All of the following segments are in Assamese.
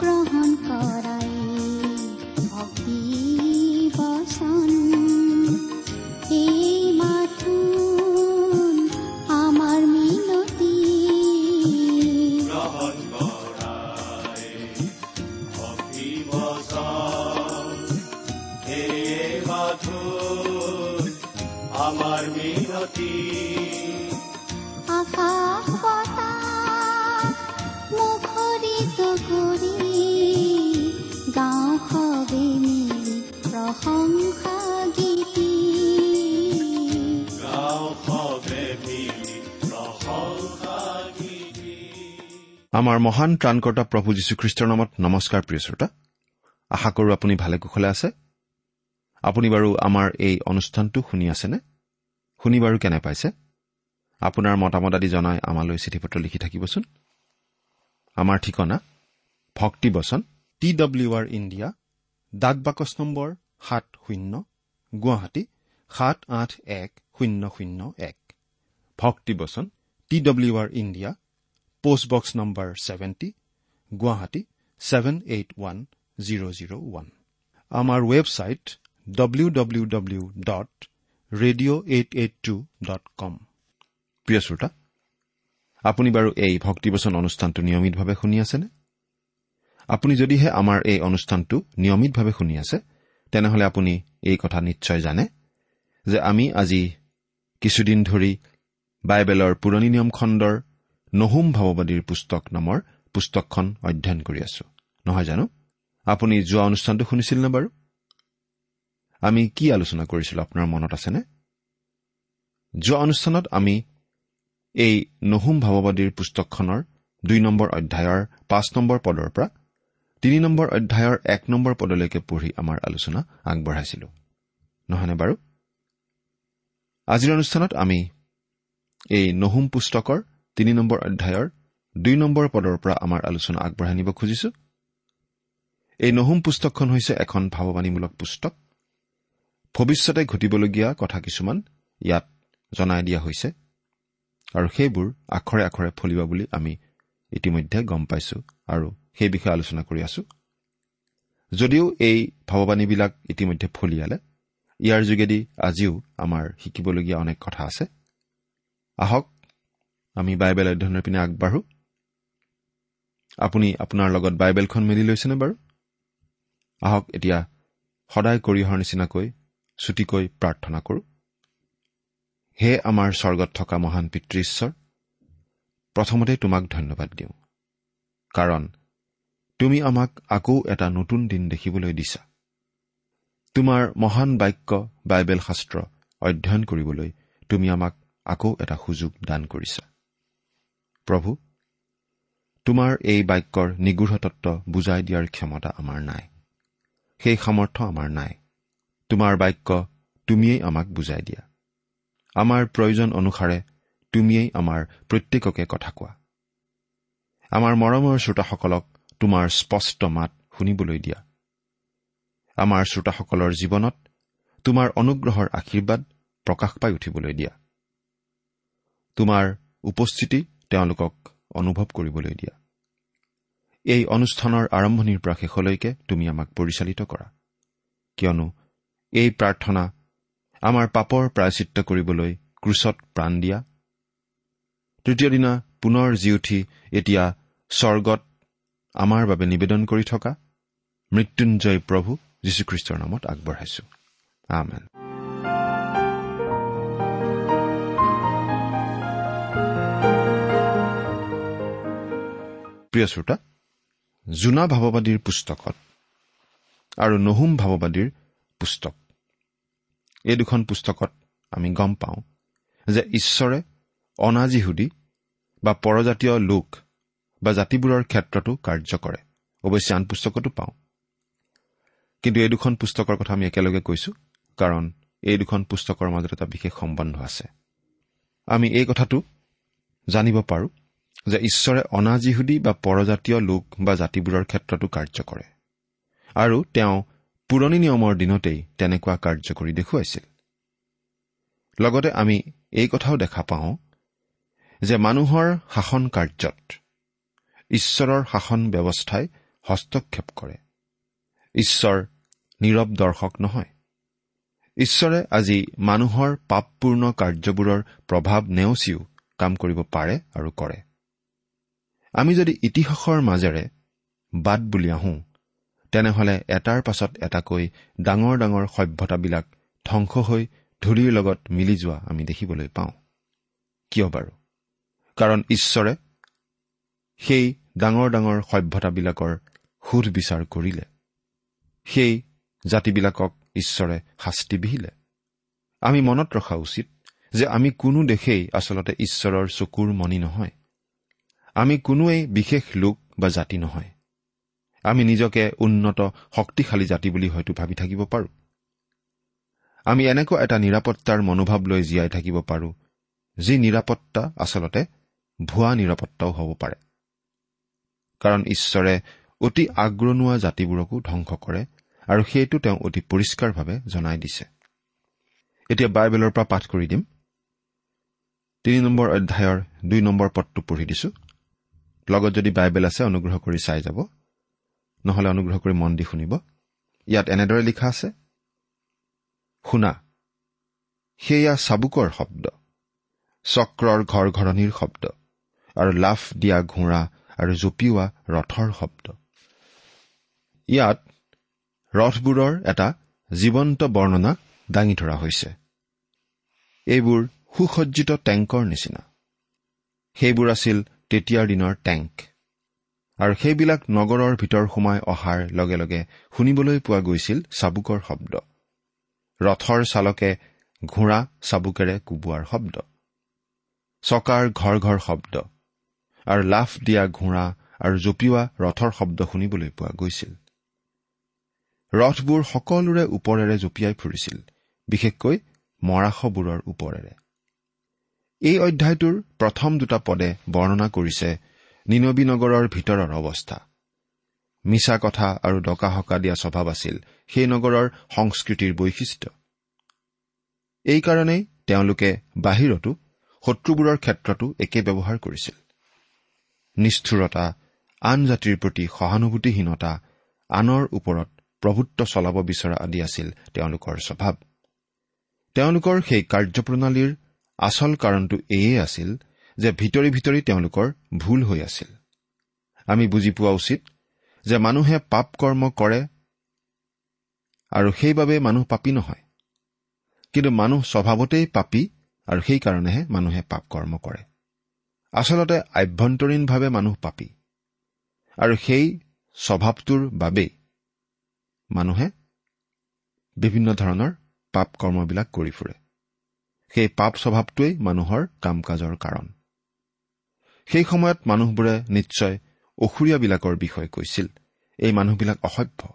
গ্ৰহণ কৰাই ভক্তি বচন আমাৰ মহান ত্ৰাণকৰ্তা প্ৰভু যীশুখ্ৰীষ্টৰ নামত নমস্কাৰ প্ৰিয় শ্ৰোতা। আশা কৰোঁ আপুনি ভালে কুশলে আছে। আপুনি বাৰু আমাৰ এই অনুষ্ঠানটো শুনি আছেনে? শুনি বাৰু কেনে পাইছে? আপোনাৰ মতামত আদি জনাই আমালৈ চিঠি পত্ৰ লিখি থাকিবচোন। আমাৰ ঠিকনা ভক্তিবচন টি ডব্লিউ আৰ ইণ্ডিয়া ডাক বাকচ নম্বৰ সাত শূন্য গুৱাহাটী সাত আঠ এক শূন্য শূন্য এক। ভক্তিবচন T W R India post box number seventy Guwahati seven eight one zero' zero' one আমাৰ website W W W dot radio' eight eight two dot com প্ৰিয় শ্ৰোতা আপুনি বাৰু এই ভক্তিবচন অনুষ্ঠানটো নিয়মিতভাৱে শুনি আছেনে? আপুনি যদিহে আমাৰ এই অনুষ্ঠানটো নিয়মিতভাৱে শুনি আছে তেনেহলে আপুনি এই কথা নিশ্চয় জানে যে আমি আজি কিছুদিন ধৰি বাইবেলৰ পুৰণি নিয়ম খণ্ডৰ নহুম ভাৱবাদীৰ পুস্তক নামৰ পুস্তকখন অধ্যয়ন কৰি আছো। নহয় জানো? আপুনি যোৱা অনুষ্ঠানটো শুনিছিল নে বাৰু? আমি কি আলোচনা কৰিছিলো আপোনাৰ মনত আছেনে? যোৱা অনুষ্ঠানত আমি এই নহুম ভাৱবাদীৰ পুস্তকখনৰ দুই নম্বৰ অধ্যায়ৰ পাঁচ নম্বৰ পদৰ পৰা তিনি নম্বৰ অধ্যায়ৰ এক নম্বৰ পদলৈকে পঢ়ি আমাৰ আলোচনা আগবঢ়াইছিলো। নহয়নে বাৰু? আজিৰ অনুষ্ঠানত আমি এই নহুম পুস্তকৰ তিনি নম্বৰ অধ্যায়ৰ দুই নম্বৰ পদৰ পৰা আমাৰ আলোচনা আগবঢ়াই নিব খুজিছো। এই নহুম পুস্তকখন হৈছে এখন ভাৱবাণীমূলক পুস্তক। ভৱিষ্যতে ঘটিবলগীয়া কথা কিছুমান ইয়াত জনাই দিয়া হৈছে আৰু সেইবোৰ আখৰে আখৰে ফলিব বুলি আমি ইতিমধ্যে গম পাইছো আৰু সেই বিষয়ে আলোচনা কৰি আছো। যদিও এই ভাৱবাণীবিলাক ইতিমধ্যে ফলিয়ালে ইয়াৰ যোগেদি আজিও আমাৰ শিকিবলগীয়া অনেক কথা আছে। আহক আমি বাইবেল অধ্যয়নৰ পিনে আগবাঢ়ো। আপুনি আপোনাৰ লগত বাইবেলখন মেলি লৈছেনে বাৰু? আহক এতিয়া সদায় কৰি অহাৰ নিচিনাকৈ ছুটিকৈ প্ৰাৰ্থনা কৰোঁ। হে আমাৰ স্বৰ্গত থকা মহান পিতৃ ঈশ্বৰ প্ৰথমতে তোমাক ধন্যবাদ দিওঁ। কাৰণ তুমি আমাক আকৌ এটা নতুন দিন দেখিবলৈ দিছা। তোমাৰ মহান বাক্য বাইবেল শাস্ত্ৰ অধ্যয়ন কৰিবলৈ তুমি আমাক আকৌ এটা সুযোগ দান কৰিছা। প্ৰভু তোমাৰ এই বাক্যৰ নিগৃঢ় তত্ত্ব বুজাই দিয়াৰ ক্ষমতা আমাৰ নাই। সেই সামৰ্থ্য আমাৰ নাই। তোমাৰ বাক্য তুমিয়েই আমাক বুজাই দিয়া। আমাৰ প্ৰয়োজন অনুসাৰে তুমিয়েই আমাৰ প্ৰত্যেককে কথা কোৱা। আমাৰ মৰমৰ শ্ৰোতাসকলক তোমাৰ স্পষ্ট মাত শুনিবলৈ দিয়া। আমাৰ শ্ৰোতাসকলৰ জীৱনত তোমাৰ অনুগ্ৰহৰ আশীৰ্বাদ প্ৰকাশ পাই উঠিবলৈ দিয়া। তোমাৰ উপস্থিতি তেওঁলোকক অনুভৱ কৰিবলৈ দিয়া। এই অনুষ্ঠানৰ আৰম্ভণিৰ পৰা শেষলৈকে তুমি আমাক পৰিচালিত কৰা। কিয়নো এই প্ৰাৰ্থনা আমাৰ পাপৰ প্ৰায়চিত্ৰ কৰিবলৈ ক্ৰুচত প্ৰাণ দিয়া। তৃতীয় দিনা পুনৰ জি উঠি এতিয়া স্বৰ্গত আমাৰ বাবে নিবেদন কৰি থকা মৃত্যুঞ্জয় প্ৰভু যীশুখ্ৰীষ্টৰ নামত আগবঢ়াইছো। আমেন। প্ৰিয় শ্ৰোতা জোনা ভাৱবাদীৰ পুস্তকত আৰু নহুম ভাৱবাদীৰ পুস্তক। এই দুখন পুস্তকত আমি গম পাওঁ যে ঈশ্বৰে অনাজিহুদী বা পৰজাতীয় লোক বা জাতিবোৰৰ ক্ষেত্ৰতো কাৰ্য কৰে। অৱশ্যে আন পুস্তকতো পাওঁ। কিন্তু এই দুখন পুস্তকৰ কথা আমি একেলগে কৈছো কাৰণ এই দুখন পুস্তকৰ মাজত এটা বিশেষ সম্বন্ধ আছে। আমি এই কথাটো জানিব পাৰোঁ। যে ঈশ্বৰে অনাজিহুদী বা পৰজাতীয় লোক বা জাতিবোৰৰ ক্ষেত্ৰতো কাৰ্য কৰে। আৰু তেওঁ পুৰণি নিয়মৰ দিনতেই তেনেকুৱা কাৰ্য কৰি দেখুৱাইছিল। লগতে আমি এই কথাও দেখা পাওঁ যে মানুহৰ শাসন কাৰ্যত ঈশ্বৰৰ শাসন ব্যৱস্থাই হস্তক্ষেপ কৰে। ঈশ্বৰ নীৰৱ দৰ্শক নহয়। ঈশ্বৰে আজি মানুহৰ পাপপূৰ্ণ কাৰ্যবোৰৰ প্ৰভাৱ নেওচিও কাম কৰিব পাৰে আৰু কৰে। আমি যদি ইতিহাসৰ মাজেৰে বাট বুলি আহোঁ তেনেহলে এটাৰ পাছত এটাকৈ ডাঙৰ ডাঙৰ সভ্যতাবিলাক ধ্বংস হৈ ধূলিৰ লগত মিলি যোৱা আমি দেখিবলৈ পাওঁ। কিয় বাৰু? কাৰণ ঈশ্বৰে সেই ডাঙৰ ডাঙৰ সভ্যতাবিলাকৰ সোধ বিচাৰ কৰিলে। সেই জাতিবিলাকক ঈশ্বৰে শাস্তি বিহিলে। আমি মনত ৰখা উচিত যে আমি কোনো দেশেই আচলতে ঈশ্বৰৰ চকুৰ মণি নহয়। আমি কোনোৱেই বিশেষ লোক বা জাতি নহয়। আমি নিজকে উন্নত শক্তিশালী জাতি বুলি হয়তো ভাবি থাকিব পাৰোঁ। আমি এনেকুৱা এটা নিৰাপত্তাৰ মনোভাৱ লৈ জীয়াই থাকিব পাৰোঁ যি নিৰাপত্তা আচলতে ভুৱা নিৰাপত্তাও হ'ব পাৰে। কাৰণ ঈশ্বৰে অতি আগ্ৰণোৱা জাতিবোৰকো ধ্বংস কৰে আৰু সেইটো তেওঁ অতি পৰিষ্কাৰভাৱে জনাই দিছে। এতিয়া বাইবেলৰ পৰা পাঠ কৰি দিম। তিনি নম্বৰ অধ্যায়ৰ দুই নম্বৰ পদটো পঢ়ি দিছো। লগত যদি বাইবেল আছে অনুগ্ৰহ কৰি চাই যাব। নহলে অনুগ্ৰহ কৰি মন দি শুনিব। ইয়াত এনেদৰে লিখা আছে শুনা সেয়া চাবুকৰ শব্দ চক্ৰৰ ঘৰ ঘৰণিৰ শব্দ আৰু লাফ দিয়া ঘোঁৰা আৰু জঁপিওৱা ৰথৰ শব্দ। ইয়াত ৰথবোৰৰ এটা জীৱন্ত বৰ্ণনা দাঙি ধৰা হৈছে। এইবোৰ সুসজ্জিত টেংকৰ নিচিনা। সেইবোৰ আছিল তেতিয়াৰ দিনৰ টেংক। আৰু সেইবিলাক নগৰৰ ভিতৰ সোমাই অহাৰ লগে লগে শুনিবলৈ পোৱা গৈছিল চাবুকৰ শব্দ। ৰথৰ চালকে ঘোঁৰা চাবুকেৰে কোবোৱাৰ শব্দ। চকাৰ ঘৰ ঘৰ শব্দ। আৰু লাফ দিয়া ঘোঁৰা আৰু জঁপিওৱা ৰথৰ শব্দ শুনিবলৈ পোৱা গৈছিল। ৰথবোৰ সকলোৰে ওপৰেৰে জঁপিয়াই ফুৰিছিল বিশেষকৈ মৰাশবোৰৰ ওপৰেৰে। এই অধ্যায়টোৰ প্ৰথম দুটা পদে বৰ্ণনা কৰিছে নিনবী নগৰৰ ভিতৰৰ অৱস্থা। মিছা কথা আৰু ডকা হকা দিয়া স্বভাৱ আছিল সেই নগৰৰ সংস্কৃতিৰ বৈশিষ্ট্য। এইকাৰণেই তেওঁলোকে বাহিৰতো শত্ৰুবোৰৰ ক্ষেত্ৰতো একে ব্যৱহাৰ কৰিছিল। নিষ্ঠুৰতা আন জাতিৰ প্ৰতি সহানুভূতিহীনতা আনৰ ওপৰত প্ৰভুত্ব চলাব বিচৰা আদি আছিল তেওঁলোকৰ স্বভাৱ। তেওঁলোকৰ সেই কাৰ্যপ্ৰণালীৰ আচল কাৰণটো এয়ে আছিল যে ভিতৰি ভিতৰি তেওঁলোকৰ ভুল হৈ আছিল। আমি বুজি পোৱা উচিত যে মানুহে পাপ কৰ্ম কৰে আৰু সেইবাবে মানুহ পাপী নহয়। কিন্তু মানুহ স্বভাৱতেই পাপী আৰু সেইকাৰণেহে মানুহে পাপ কৰ্ম কৰে। আচলতে আভ্যন্তৰীণভাৱে মানুহ পাপী। আৰু সেই স্বভাৱটোৰ বাবেই মানুহে বিভিন্ন ধৰণৰ পাপ কৰ্মবিলাক কৰি ফুৰে। সেই পাপ স্বভাৱটোৱেই মানুহৰ কাম কাজৰ কাৰণ। সেই সময়ত মানুহবোৰে নিশ্চয় অসুৰীয়াবিলাকৰ বিষয়ে কৈছিল। এই মানুহবিলাক অসভ্য।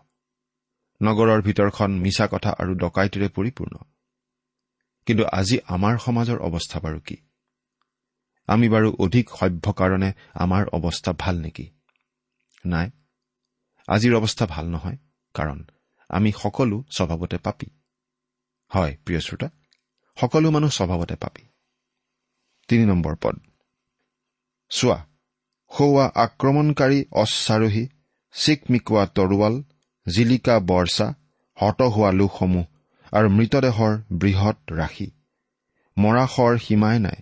নগৰৰ ভিতৰখন মিছা কথা আৰু ডকাইতিৰে পৰিপূৰ্ণ। কিন্তু আজি আমাৰ সমাজৰ অৱস্থা বাৰু কি? আমি বাৰু অধিক সভ্য কাৰণে আমাৰ অৱস্থা ভাল নেকি? নাই। আজিৰ অৱস্থা ভাল নহয় কাৰণ আমি সকলো স্বভাৱতে পাপী। হয় প্ৰিয় শ্ৰোতা। সকলো মানুহ স্বভাৱতে পাপী তিনি নম্বৰ পদ। চোৱা সৌৱা আক্ৰমণকাৰী অশ্বাৰোহী চিকমিকোৱা তৰোৱাল জিলিকা বৰ্ষা হত হোৱা লোকসমূহ আৰু মৃতদেহৰ বৃহৎ ৰাশি মৰা শৰ সীমাই নাই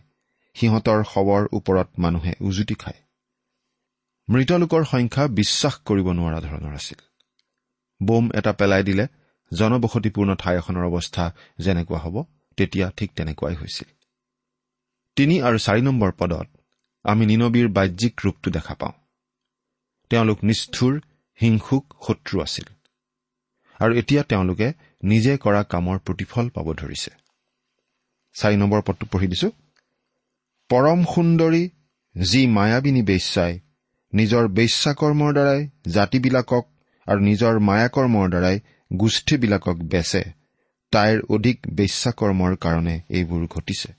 সিহঁতৰ শৱৰ ওপৰত মানুহে উজুতি খায়। মৃতলোকৰ সংখ্যা বিশ্বাস কৰিব নোৱাৰা ধৰণৰ আছিল। বোম এটা পেলাই দিলে জনবসতিপূৰ্ণ ঠাই এখনৰ অৱস্থা যেনেকুৱা হ'ব। তেতিয়া ঠিক তেনেকুৱাই হৈছিল। তিনি আৰু চাৰি নম্বৰ পদত আমি নিনবীৰ বাহ্যিক ৰূপটো দেখা পাওঁ। তেওঁলোক নিষ্ঠুৰ হিংসুক শত্ৰু আছিল। আৰু এতিয়া তেওঁলোকে নিজে কৰা কামৰ প্ৰতিফল পাব ধৰিছে। চাৰি নম্বৰ পদটো পঢ়ি দিছো। পৰম সুন্দৰী যি মায়াবিনী বেশ্যাই নিজৰ বেশ্যাকৰ্মৰ দ্বাৰাই জাতিবিলাকক আৰু নিজৰ মায়াকৰ্মৰ দ্বাৰাই গোষ্ঠীবিলাকক বেচে তাইৰ অধিক বেশ্যাকৰ্মৰ কাৰণে এইবোৰ ঘটিছে।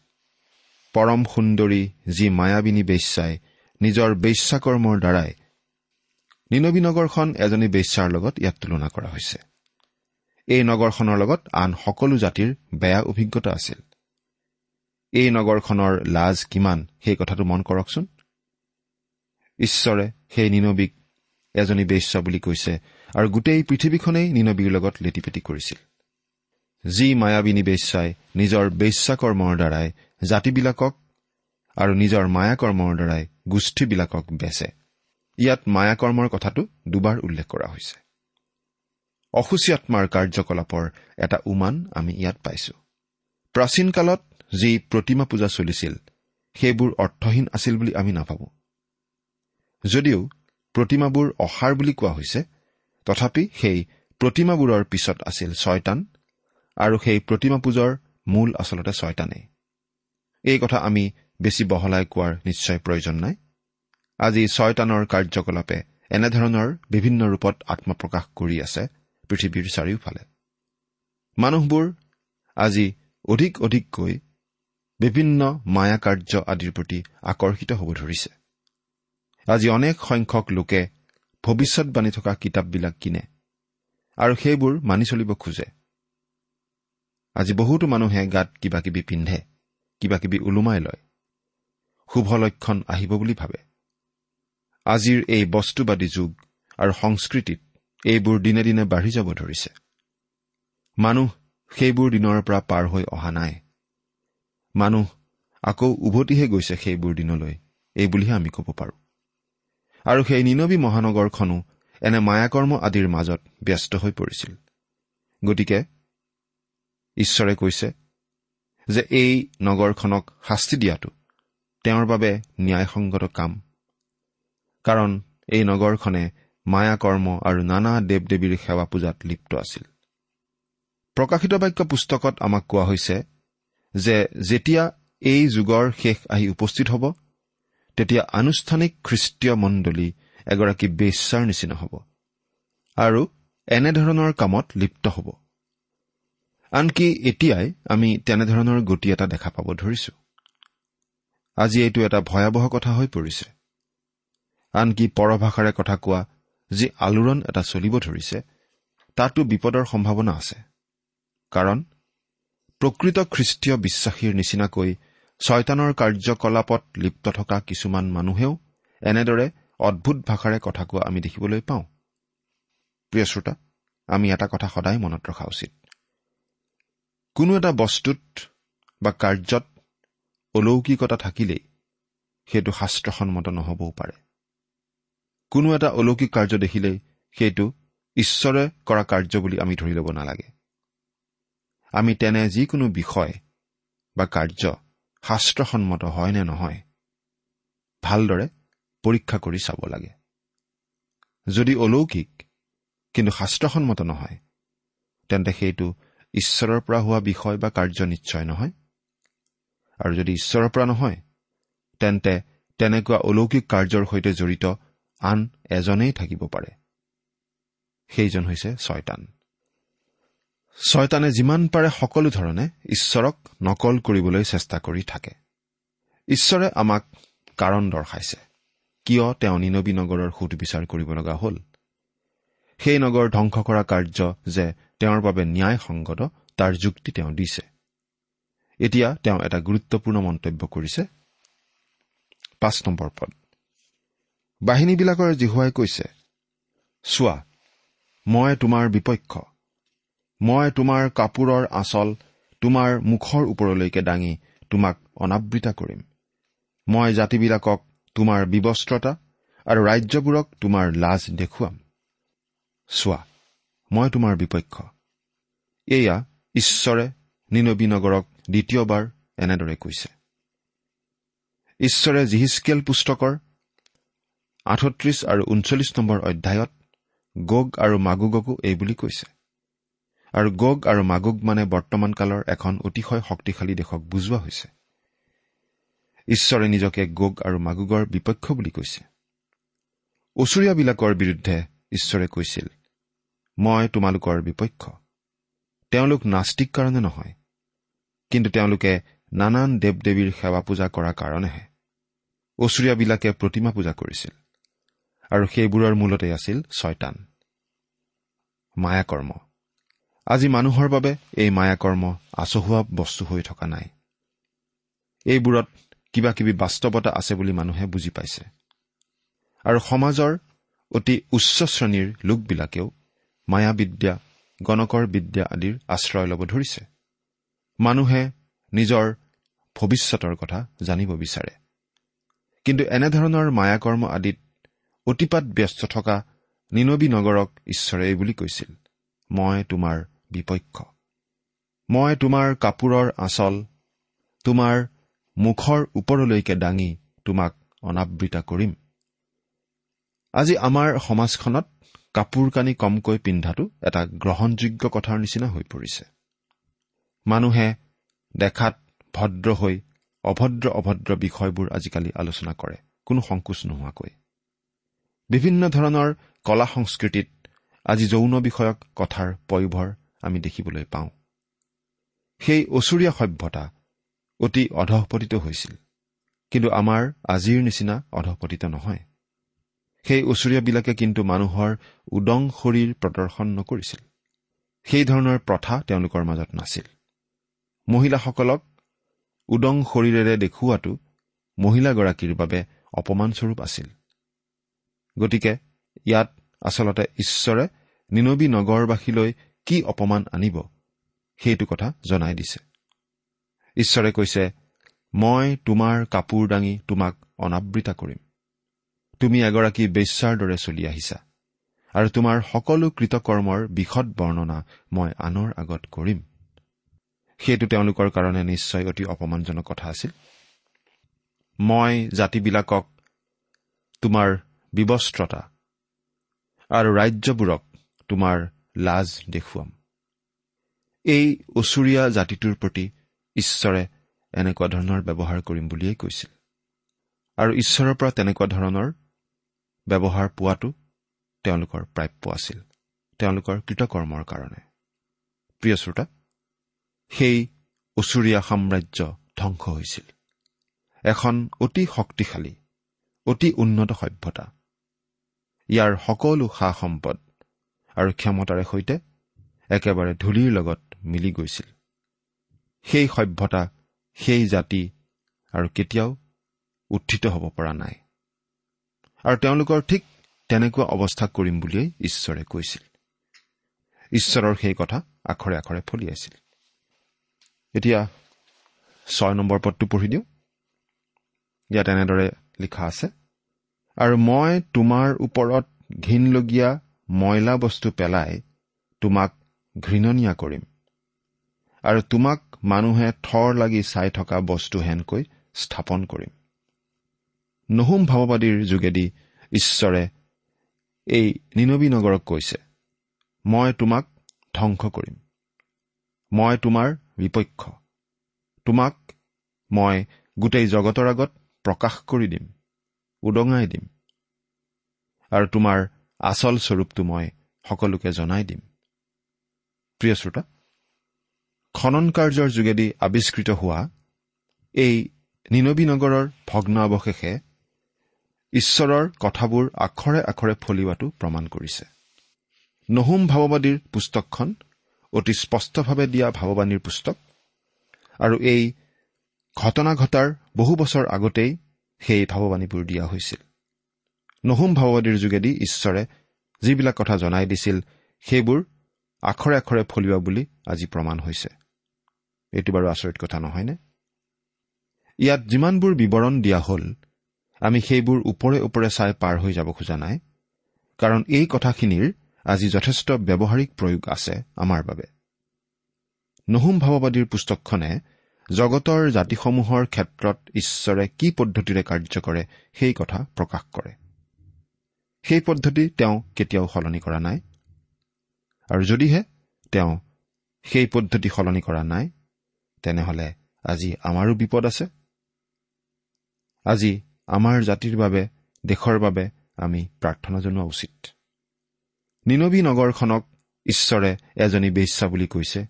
পৰম সুন্দৰী যি মায়াবিনী বেশ্যাই নিজৰ বেশ্যাকৰ্মৰ দ্বাৰাই নিনবী নগৰখন এজনী বেশ্যাৰ লগত ইয়াত তুলনা কৰা হৈছে। এই নগৰখনৰ লগত আন সকলো জাতিৰ বেয়া অভিজ্ঞতা আছিল। এই নগৰখনৰ লাজ কিমান সেই কথাটো মন কৰকচোন। ঈশ্বৰে সেই নিনবীক এজনী বেশ্যা বুলি কৈছে আৰু গোটেই পৃথিৱীখনেই নিনবীৰ লগত লেটিপেটি কৰিছিল। যি মায়াবিনী বেশ্যাই নিজৰ বেশ্যাকৰ্মৰ দ্বাৰাই জাতিবিলাকক আৰু নিজৰ মায়াকৰ্মৰ দ্বাৰাই গোষ্ঠীবিলাকক বেচে। ইয়াত মায়াকৰ্মৰ কথাটো দুবাৰ উল্লেখ কৰা হৈছে। অসুচী আত্মাৰ কাৰ্যকলাপৰ এটা উমান আমি ইয়াত পাইছো। প্ৰাচীন কালত যি প্ৰতিমা পূজা চলিছিল সেইবোৰ অৰ্থহীন আছিল বুলি আমি নাভাবো। যদিও প্ৰতিমাবোৰ অসাৰ বুলি কোৱা হৈছে তথাপি সেই প্ৰতিমাবোৰৰ পিছত আছিল ছয়তান আৰু সেই প্ৰতিমা পূজাৰ মূল আচলতে ছয়তানেই এই কথা আমি বেছি বহলাই কোৱাৰ নিশ্চয় প্ৰয়োজন নাই। আজি ছয়তানৰ কাৰ্যকলাপে এনেধৰণৰ বিভিন্ন ৰূপত আত্মপ্ৰকাশ কৰি আছে পৃথিৱীৰ চাৰিওফালে। মানুহবোৰ আজি অধিক অধিককৈ বিভিন্ন মায়া কাৰ্য আদিৰ প্ৰতি আকৰ্ষিত হ'ব ধৰিছে। আজি অনেক সংখ্যক লোকে ভৱিষ্যৎবাণী থকা কিতাপবিলাক কিনে আৰু সেইবোৰ মানি চলিব খোজে। আজি বহুতো মানুহে গাত কিবা কিবি পিন্ধে কিবা কিবি ওলোমাই লয়। শুভ লক্ষণ আহিব বুলি ভাবে। আজিৰ এই বস্তুবাদী যুগ আৰু সংস্কৃতিত এইবোৰ দিনে দিনে বাঢ়ি যাব ধৰিছে। মানুহ সেইবোৰ দিনৰ পৰা পাৰ হৈ অহা নাই। মানুহ আকৌ উভতিহে গৈছে সেইবোৰ দিনলৈ এই বুলিহে আমি ক'ব পাৰোঁ। আৰু সেই নিনবী মহানগৰখনো এনে মায়াকৰ্ম আদিৰ মাজত ব্যস্ত হৈ পৰিছিল। গতিকে ঈশ্বৰে কৈছে যে এই নগৰখনক শাস্তি দিয়াটো তেওঁৰ বাবে ন্যায়সংগত কাম। কাৰণ এই নগৰখনে মায়া কৰ্ম আৰু নানা দেৱ দেৱীৰ সেৱা পূজাত লিপ্ত আছিল। প্ৰকাশিত বাক্য পুস্তকত আমাক কোৱা হৈছে যে যেতিয়া এই যুগৰ শেষ আহি উপস্থিত হ'ব তেতিয়া আনুষ্ঠানিক খ্ৰীষ্টীয় মণ্ডলী এগৰাকী বেশ্যাৰ নিচিনা হ'ব আৰু এনেধৰণৰ কামত লিপ্ত হ'ব। আনকি এতিয়াই আমি তেনেধৰণৰ গতি এটা দেখা পাব ধৰিছো। আজি এইটো এটা ভয়াৱহ কথা হৈ পৰিছে। আনকি পৰভাষাৰে কথা কোৱা যি আলোড়ন এটা চলিব ধৰিছে তাতো বিপদৰ সম্ভাৱনা আছে। কাৰণ প্ৰকৃত খ্ৰীষ্টীয় বিশ্বাসীৰ নিচিনাকৈ ছয়তানৰ কাৰ্যকলাপত লিপ্ত থকা কিছুমান মানুহেও এনেদৰে অদ্ভুত ভাষাৰে কথা কোৱা আমি দেখিবলৈ পাওঁ। প্ৰিয় শ্ৰোতা আমি এটা কথা সদায় মনত ৰখা উচিত। কোনো এটা বস্তুত বা কাৰ্যত অলৌকিকতা থাকিলেই সেইটো শাস্ত্ৰসন্মত নহবও পাৰে। কোনো এটা অলৌকিক কাৰ্য দেখিলেই সেইটো ঈশ্বৰে কৰা কাৰ্য বুলি আমি ধৰি ল'ব নালাগে। আমি তেনে যিকোনো বিষয় বা কাৰ্য শাস্ত্ৰসন্মত হয় নে নহয় ভালদৰে পৰীক্ষা কৰি চাব লাগে। যদি অলৌকিক কিন্তু শাস্ত্ৰসন্মত নহয় তেন্তে সেইটো ঈশ্বৰৰ পৰা হোৱা বিষয় বা কাৰ্য নিশ্চয় নহয়। আৰু যদি ঈশ্বৰৰ পৰা নহয় তেন্তে তেনেকুৱা অলৌকিক কাৰ্যৰ সৈতে জড়িত আন এজনেই থাকিব পাৰে। সেইজন হৈছে ছয়তান। ছয়তানে যিমান পাৰে সকলো ধৰণে ঈশ্বৰক নকল কৰিবলৈ চেষ্টা কৰি থাকে। ঈশ্বৰে আমাক কাৰণ দৰ্শাইছে। কিয় তেওঁ নিনবী নগৰৰ সুধবিচাৰ কৰিব লগা হ'ল? সেই নগৰ ধ্বংস কৰা কাৰ্য যে তেওঁৰ বাবে ন্যায়সংগত তাৰ যুক্তি তেওঁ দিছে। এতিয়া তেওঁ এটা গুৰুত্বপূৰ্ণ মন্তব্য কৰিছে। পাঁচ নম্বৰ পদ। বাহিনীবিলাকৰ জিহুৱাই কৈছে চোৱা মই তোমাৰ বিপক্ষ। মই তোমাৰ কাপোৰৰ আঁচল তোমাৰ মুখৰ ওপৰলৈকে দাঙি তোমাক অনাবৃতা কৰিম। মই জাতিবিলাকক তোমাৰ বিবস্ত্ৰতা আৰু ৰাজ্যবোৰক তোমাৰ লাজ দেখুৱাম। চোৱা মই তোমাৰ বিপক্ষ। এয়া ঈশ্বৰে নিনবী নগৰক দ্বিতীয়বাৰ এনেদৰে কৈছে। ঈশ্বৰে জিহিচকেল পুস্তকৰ আঠত্ৰিশ আৰু ঊনচল্লিছ নম্বৰ অধ্যায়ত গোগ আৰু মাগুগকো এই বুলি কৈছে। আৰু গোগ আৰু মাগুগ মানে বৰ্তমান কালৰ এখন অতিশয় শক্তিশালী দেশক বুজোৱা হৈছে। ঈশ্বৰে নিজকে গোগ আৰু মাগুগৰ বিপক্ষ বুলি কৈছে। ওচৰীয়াবিলাকৰ বিৰুদ্ধে ঈশ্বৰে কৈছিল মই তোমালোকৰ বিপক্ষ। তেওঁলোক নাস্তিক কাৰণে নহয় কিন্তু তেওঁলোকে নানান দেৱ দেৱীৰ সেৱা পূজা কৰাৰ কাৰণেহে ওচৰীয়াবিলাকে প্ৰতিমা পূজা কৰিছিল আৰু সেইবোৰৰ মূলতে আছিল ছয়তান। মায়াকৰ্ম। আজি মানুহৰ বাবে এই মায়াকৰ্ম আচহুৱা বস্তু হৈ থকা নাই। এইবোৰত কিবা কিবি বাস্তৱতা আছে বুলি মানুহে বুজি পাইছে। আৰু সমাজৰ অতি উচ্চ শ্ৰেণীৰ লোকবিলাকেও মায়াবিদ্যা গণকৰ বিদ্যা আদিৰ আশ্ৰয় ল'ব ধৰিছে। মানুহে নিজৰ ভৱিষ্যতৰ কথা জানিব বিচাৰে। কিন্তু এনেধৰণৰ মায়াকৰ্ম আদিত অতিপাত ব্যস্ত থকা নিনবী নগৰক ঈশ্বৰে এই বুলি কৈছিল মই তোমাৰ বিপক্ষ। মই তোমাৰ কাপোৰৰ আচল তোমাৰ মুখৰ ওপৰলৈকে দাঙি তোমাক অনাবৃতা কৰিম। আজি আমাৰ সমাজখনত কাপোৰ কানি কমকৈ পিন্ধাটো এটা গ্ৰহণযোগ্য কথাৰ নিচিনা হৈ পৰিছে। মানুহে দেখাত ভদ্ৰ হৈ অভদ্ৰ অভদ্ৰ বিষয়বোৰ আজিকালি আলোচনা কৰে কোনো সংকোচ নোহোৱাকৈ। বিভিন্ন ধৰণৰ কলা সংস্কৃতিত আজি যৌন বিষয়ক কথাৰ পয়োভৰ আমি দেখিবলৈ পাওঁ। সেই ওচৰীয়া সভ্যতা অতি অধঃপতিত হৈছিল কিন্তু আমাৰ আজিৰ নিচিনা অধঃপতিত নহয়। সেই ওচৰীয়াবিলাকে কিন্তু মানুহৰ উদং শৰীৰ প্ৰদৰ্শন নকৰিছিল। সেই ধৰণৰ প্ৰথা তেওঁলোকৰ মাজত নাছিল। মহিলাসকলক উদং শৰীৰেৰে দেখুওৱাটো মহিলাগৰাকীৰ বাবে অপমানস্বৰূপ আছিল। গতিকে ইয়াত আচলতে ঈশ্বৰে নিনবী নগৰবাসীলৈ কি অপমান আনিব সেইটো কথা জনাই দিছে। ঈশ্বৰে কৈছে মই তোমাৰ কাপোৰ দাঙি তোমাক অনাবৃতা কৰিম। তুমি এগৰাকী বেশ্যাৰ দৰে চলি আহিছা। আৰু তোমাৰ সকলো কৃতকৰ্মৰ বিশদ বৰ্ণনা মই আনৰ আগত কৰিম। সেইটো তেওঁলোকৰ কাৰণে নিশ্চয় অতি অপমানজনক কথা আছিল। মই জাতিবিলাকক তোমাৰ বিবস্ত্ৰতা আৰু ৰাজ্যবোৰক তোমাৰ লাজ দেখুৱাম। এই ওচৰীয়া জাতিটোৰ প্ৰতি ঈশ্বৰে এনেকুৱা ধৰণৰ ব্যৱহাৰ কৰিম বুলিয়েই কৈছিল। আৰু ঈশ্বৰৰ পৰা তেনেকুৱা ধৰণৰ ব্যৱহাৰ পোৱাটো তেওঁলোকৰ প্ৰাপ্য আছিল তেওঁলোকৰ কৃতকৰ্মৰ কাৰণে। প্ৰিয় শ্ৰোতা সেই ওচৰীয়া সাম্ৰাজ্য ধ্বংস হৈছিল। এখন অতি শক্তিশালী অতি উন্নত সভ্যতা। ইয়াৰ সকলো সা সম্পদ আৰু ক্ষমতাৰে সৈতে একেবাৰে ধূলিৰ লগত মিলি গৈছিল। সেই সভ্যতা সেই জাতি আৰু কেতিয়াও উত্থিত হ'ব পৰা নাই। আৰু তেওঁলোকৰ ঠিক তেনেকুৱা অৱস্থা কৰিম বুলিয়েই ঈশ্বৰে কৈছিল। ঈশ্বৰৰ সেই কথা আখৰে আখৰে ফলিয়াইছিল এতিয়া ছয় নম্বৰ পদটো পঢ়ি দিওঁ। ইয়াত এনেদৰে লিখা আছে আৰু মই তোমাৰ ওপৰত ঘীনলগীয়া ময়লা বস্তু পেলাই তোমাক ঘৃণনীয়া কৰিম। আৰু তোমাক মানুহে থৰ লাগি চাই থকা বস্তু হেনকৈ স্থাপন কৰিম। নহুম ভাৱবাদীৰ যোগেদি ঈশ্বৰে এই নিনবী নগৰক কৈছে মই তোমাক ধ্বংস কৰিম। মই তোমাৰ বিপক্ষ। তোমাক মই গোটেই জগতৰ আগত প্ৰকাশ কৰি দিম উদঙাই দিম। আৰু তোমাৰ আচল স্বৰূপটো মই সকলোকে জনাই দিম। প্ৰিয় শ্ৰোতা খনন কাৰ্যৰ যোগেদি আৱিষ্কৃত হোৱা এই নিনবী নগৰৰ ভগ্ন অৱশেষে ঈশ্বৰৰ কথাবোৰ আখৰে আখৰে ফলিওৱাটো প্ৰমাণ কৰিছে। নহুম ভাৱবাদীৰ পুস্তকখন অতি স্পষ্টভাৱে দিয়া ভাৱবাণীৰ পুস্তক আৰু এই ঘটনা ঘটাৰ বহু বছৰ আগতেই সেই ভাৱবাণীবোৰ দিয়া হৈছিল। নহুম ভাৱবাদীৰ যোগেদি ঈশ্বৰে যিবিলাক কথা জনাই দিছিল সেইবোৰ আখৰে আখৰে ফলিওৱা বুলি আজি প্ৰমাণ হৈছে। এইটো বাৰু আচৰিত কথা নহয়নে? ইয়াত যিমানবোৰ বিৱৰণ দিয়া হ'ল আমি সেইবোৰ ওপৰে ওপৰে চাই পাৰ হৈ যাব খোজা নাই। কাৰণ এই কথাখিনিৰ আজি যথেষ্ট ব্যৱহাৰিক প্ৰয়োগ আছে আমাৰ বাবে। নহুম ভাৱবাদীৰ পুস্তকখনে জগতৰ জাতিসমূহৰ ক্ষেত্ৰত ঈশ্বৰে কি পদ্ধতিৰে কাৰ্য কৰে সেই কথা প্ৰকাশ কৰে। সেই পদ্ধতি তেওঁ কেতিয়াও সলনি কৰা নাই। আৰু যদিহে তেওঁ সেই পদ্ধতি সলনি কৰা নাই তেনেহলে আজি আমাৰো বিপদ আছে। আজি আমাৰ জাতিৰ বাবে দেশৰ বাবে আমি প্ৰাৰ্থনা জনোৱা উচিত। নিনবী নগৰখনক ঈশ্বৰে এজনী বেশ্যা বুলি কৈছে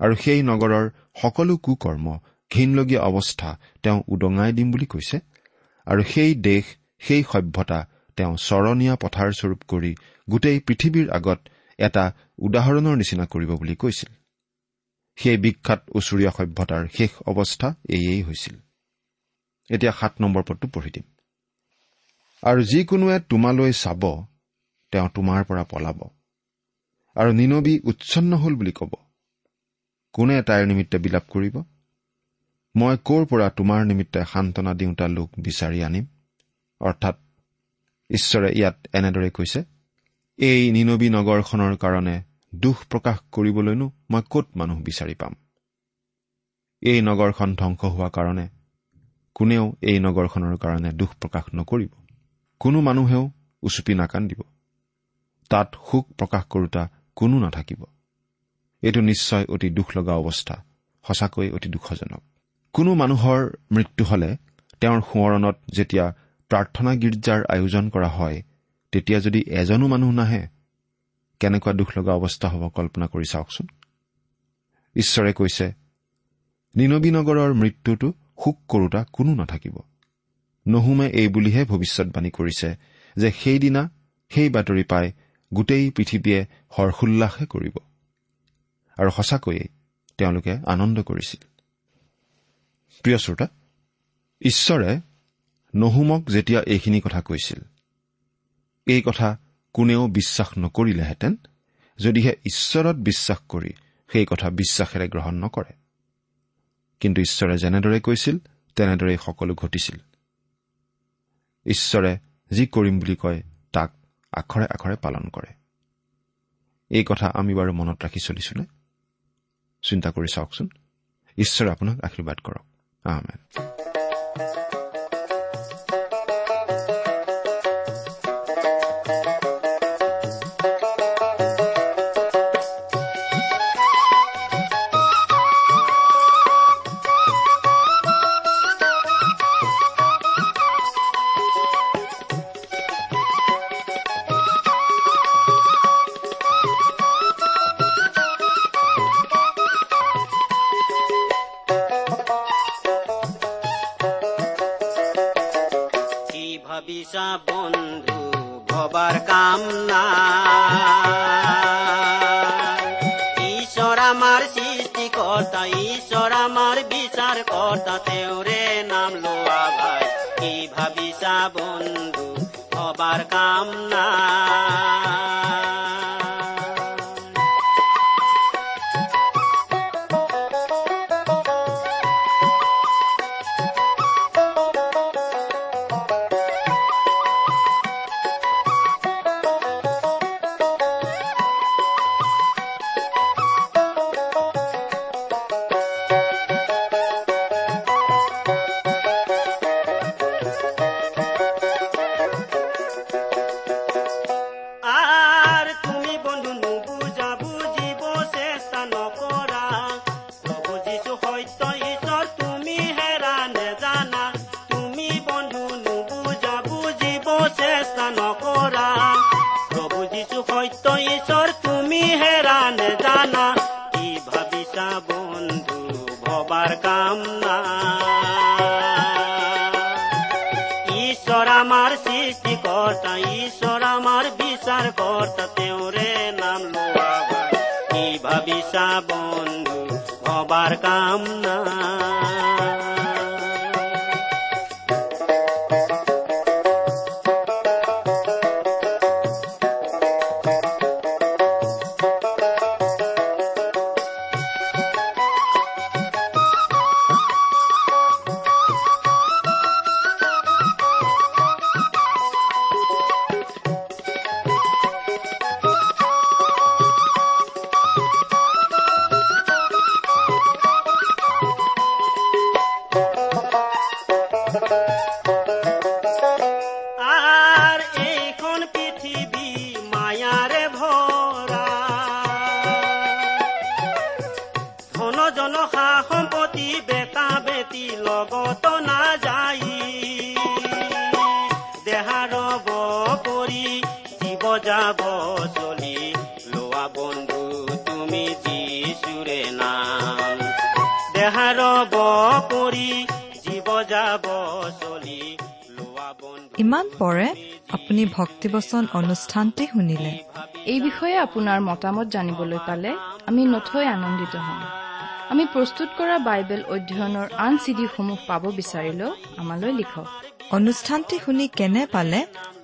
আৰু সেই নগৰৰ সকলো কুকৰ্ম ঘীনলগীয়া অৱস্থা তেওঁ উদঙাই দিম বুলি কৈছে আৰু সেই দেশ সেই সভ্যতা তেওঁ চৰণীয়া পথাৰস্বৰূপ কৰি গোটেই পৃথিৱীৰ আগত এটা উদাহৰণৰ নিচিনা কৰিব বুলি কৈছিল। সেই বিখ্যাত ওচৰীয়া সভ্যতাৰ শেষ অৱস্থা এয়েই হৈছিল। এতিয়া সাত নম্বৰ পদটো পঢ়ি দিম। আৰু যিকোনোৱে তোমালৈ চাব তেওঁ তোমাৰ পৰা পলাব। আৰু নিনবী উচ্ছন্ন হল বুলি কব। কোনে তাইৰ নিমিত্তে বিলাপ কৰিব? মই ক'ৰ পৰা তোমাৰ নিমিত্তে সান্তনা দিওঁতা লোক বিচাৰি আনিম? অৰ্থাৎ ঈশ্বৰে ইয়াত এনেদৰে কৈছে এই নিনবী নগৰখনৰ কাৰণে দুখ প্ৰকাশ কৰিবলৈনো মই কত মানুহ বিচাৰি পাম? এই নগৰখন ধ্বংস হোৱা কাৰণে কোনেও এই নগৰখনৰ কাৰণে দুখ প্ৰকাশ নকৰিব। কোনো মানুহেও উচুপি নাকান্দিব। তাত সুখ প্ৰকাশ কৰোতা কোনো নাথাকিব। এইটো নিশ্চয় অতি দুখ লগা অৱস্থা সঁচাকৈ অতি দুখজনক। কোনো মানুহৰ মৃত্যু হলে তেওঁৰ সোঁৱৰণত যেতিয়া প্ৰাৰ্থনা গীৰ্জাৰ আয়োজন কৰা হয় তেতিয়া যদি এজনো মানুহ নাহে কেনেকুৱা দুখ লগা অৱস্থা হ'ব কল্পনা কৰি চাওকচোন। ঈশ্বৰে কৈছে নিনবী নগৰৰ মৃত্যুটো শোক কৰোতা কোনো নাথাকিব। নহুমে এই বুলিহে ভৱিষ্যৎবাণী কৰিছে যে সেইদিনা সেই বাতৰি পাই গোটেই পৃথিৱীয়ে হৰ্ষোল্লাসে কৰিব। আৰু সঁচাকৈয়ে তেওঁলোকে আনন্দ কৰিছিল। প্ৰিয় শ্ৰোতা ঈশ্বৰে নহুমক যেতিয়া এইখিনি কথা কৈছিল এই কথা কোনেও বিশ্বাস নকৰিলেহেঁতেন যদিহে ঈশ্বৰত বিশ্বাস কৰি সেই কথা বিশ্বাসেৰে গ্ৰহণ নকৰে। কিন্তু ঈশ্বৰে যেনেদৰে কৈছিল তেনেদৰেই সকলো ঘটিছিল। ঈশ্বৰে যি কৰিম বুলি কয় তাক আখৰে আখৰে পালন কৰে। এই কথা আমি বাৰু মনত ৰাখি চলিছোনে? চিন্তা কৰি চাওকচোন। ঈশ্বৰে আপোনাক আশীৰ্বাদ কৰক। আহমেদ আমাৰ বিচাৰ কৰ্তা তেওঁৰে নাম লোৱা ভাই। কি ভাবিছা বন্ধু ভবাৰ কাম নাই যাব চলি। লোৱা বন্ধু তুমি যিচুৰে নাম। দেহাৰ কৰি জীৱ যাব চলি। লোৱা বন্ধু ইমান পৰে আপুনি ভক্তিবচন অনুষ্ঠানটি শুনিলে। এই বিষয়ে আপোনাৰ মতামত জানিবলৈ পালে আমি নথৈ আনন্দিত হ'ম। আমি প্ৰস্তুত কৰা বাইবেল অধ্যয়নৰ আন চিডিসমূহ পাব বিচাৰিলেও আমালৈ লিখক। অনুষ্ঠানটি শুনি কেনে পালে?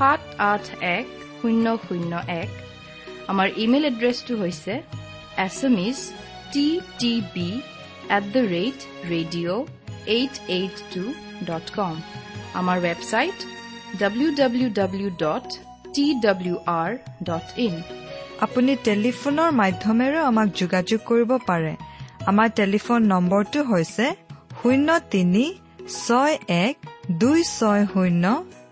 সাত আঠ এক শূন্য শূন্য এক আমাৰ ইমেইল এড্ৰেছটো হৈছে S M T T B at the rate radio' eight eight two dot com আমাৰ website W W W dot T W R dot in আপুনি টেলিফোনৰ মাধ্যমেৰেও আমাক যোগাযোগ কৰিব পাৰে আমাৰ টেলিফোন নম্বৰটো হৈছে শূন্য তিনি ছয় এক দুই ছয় শূন্য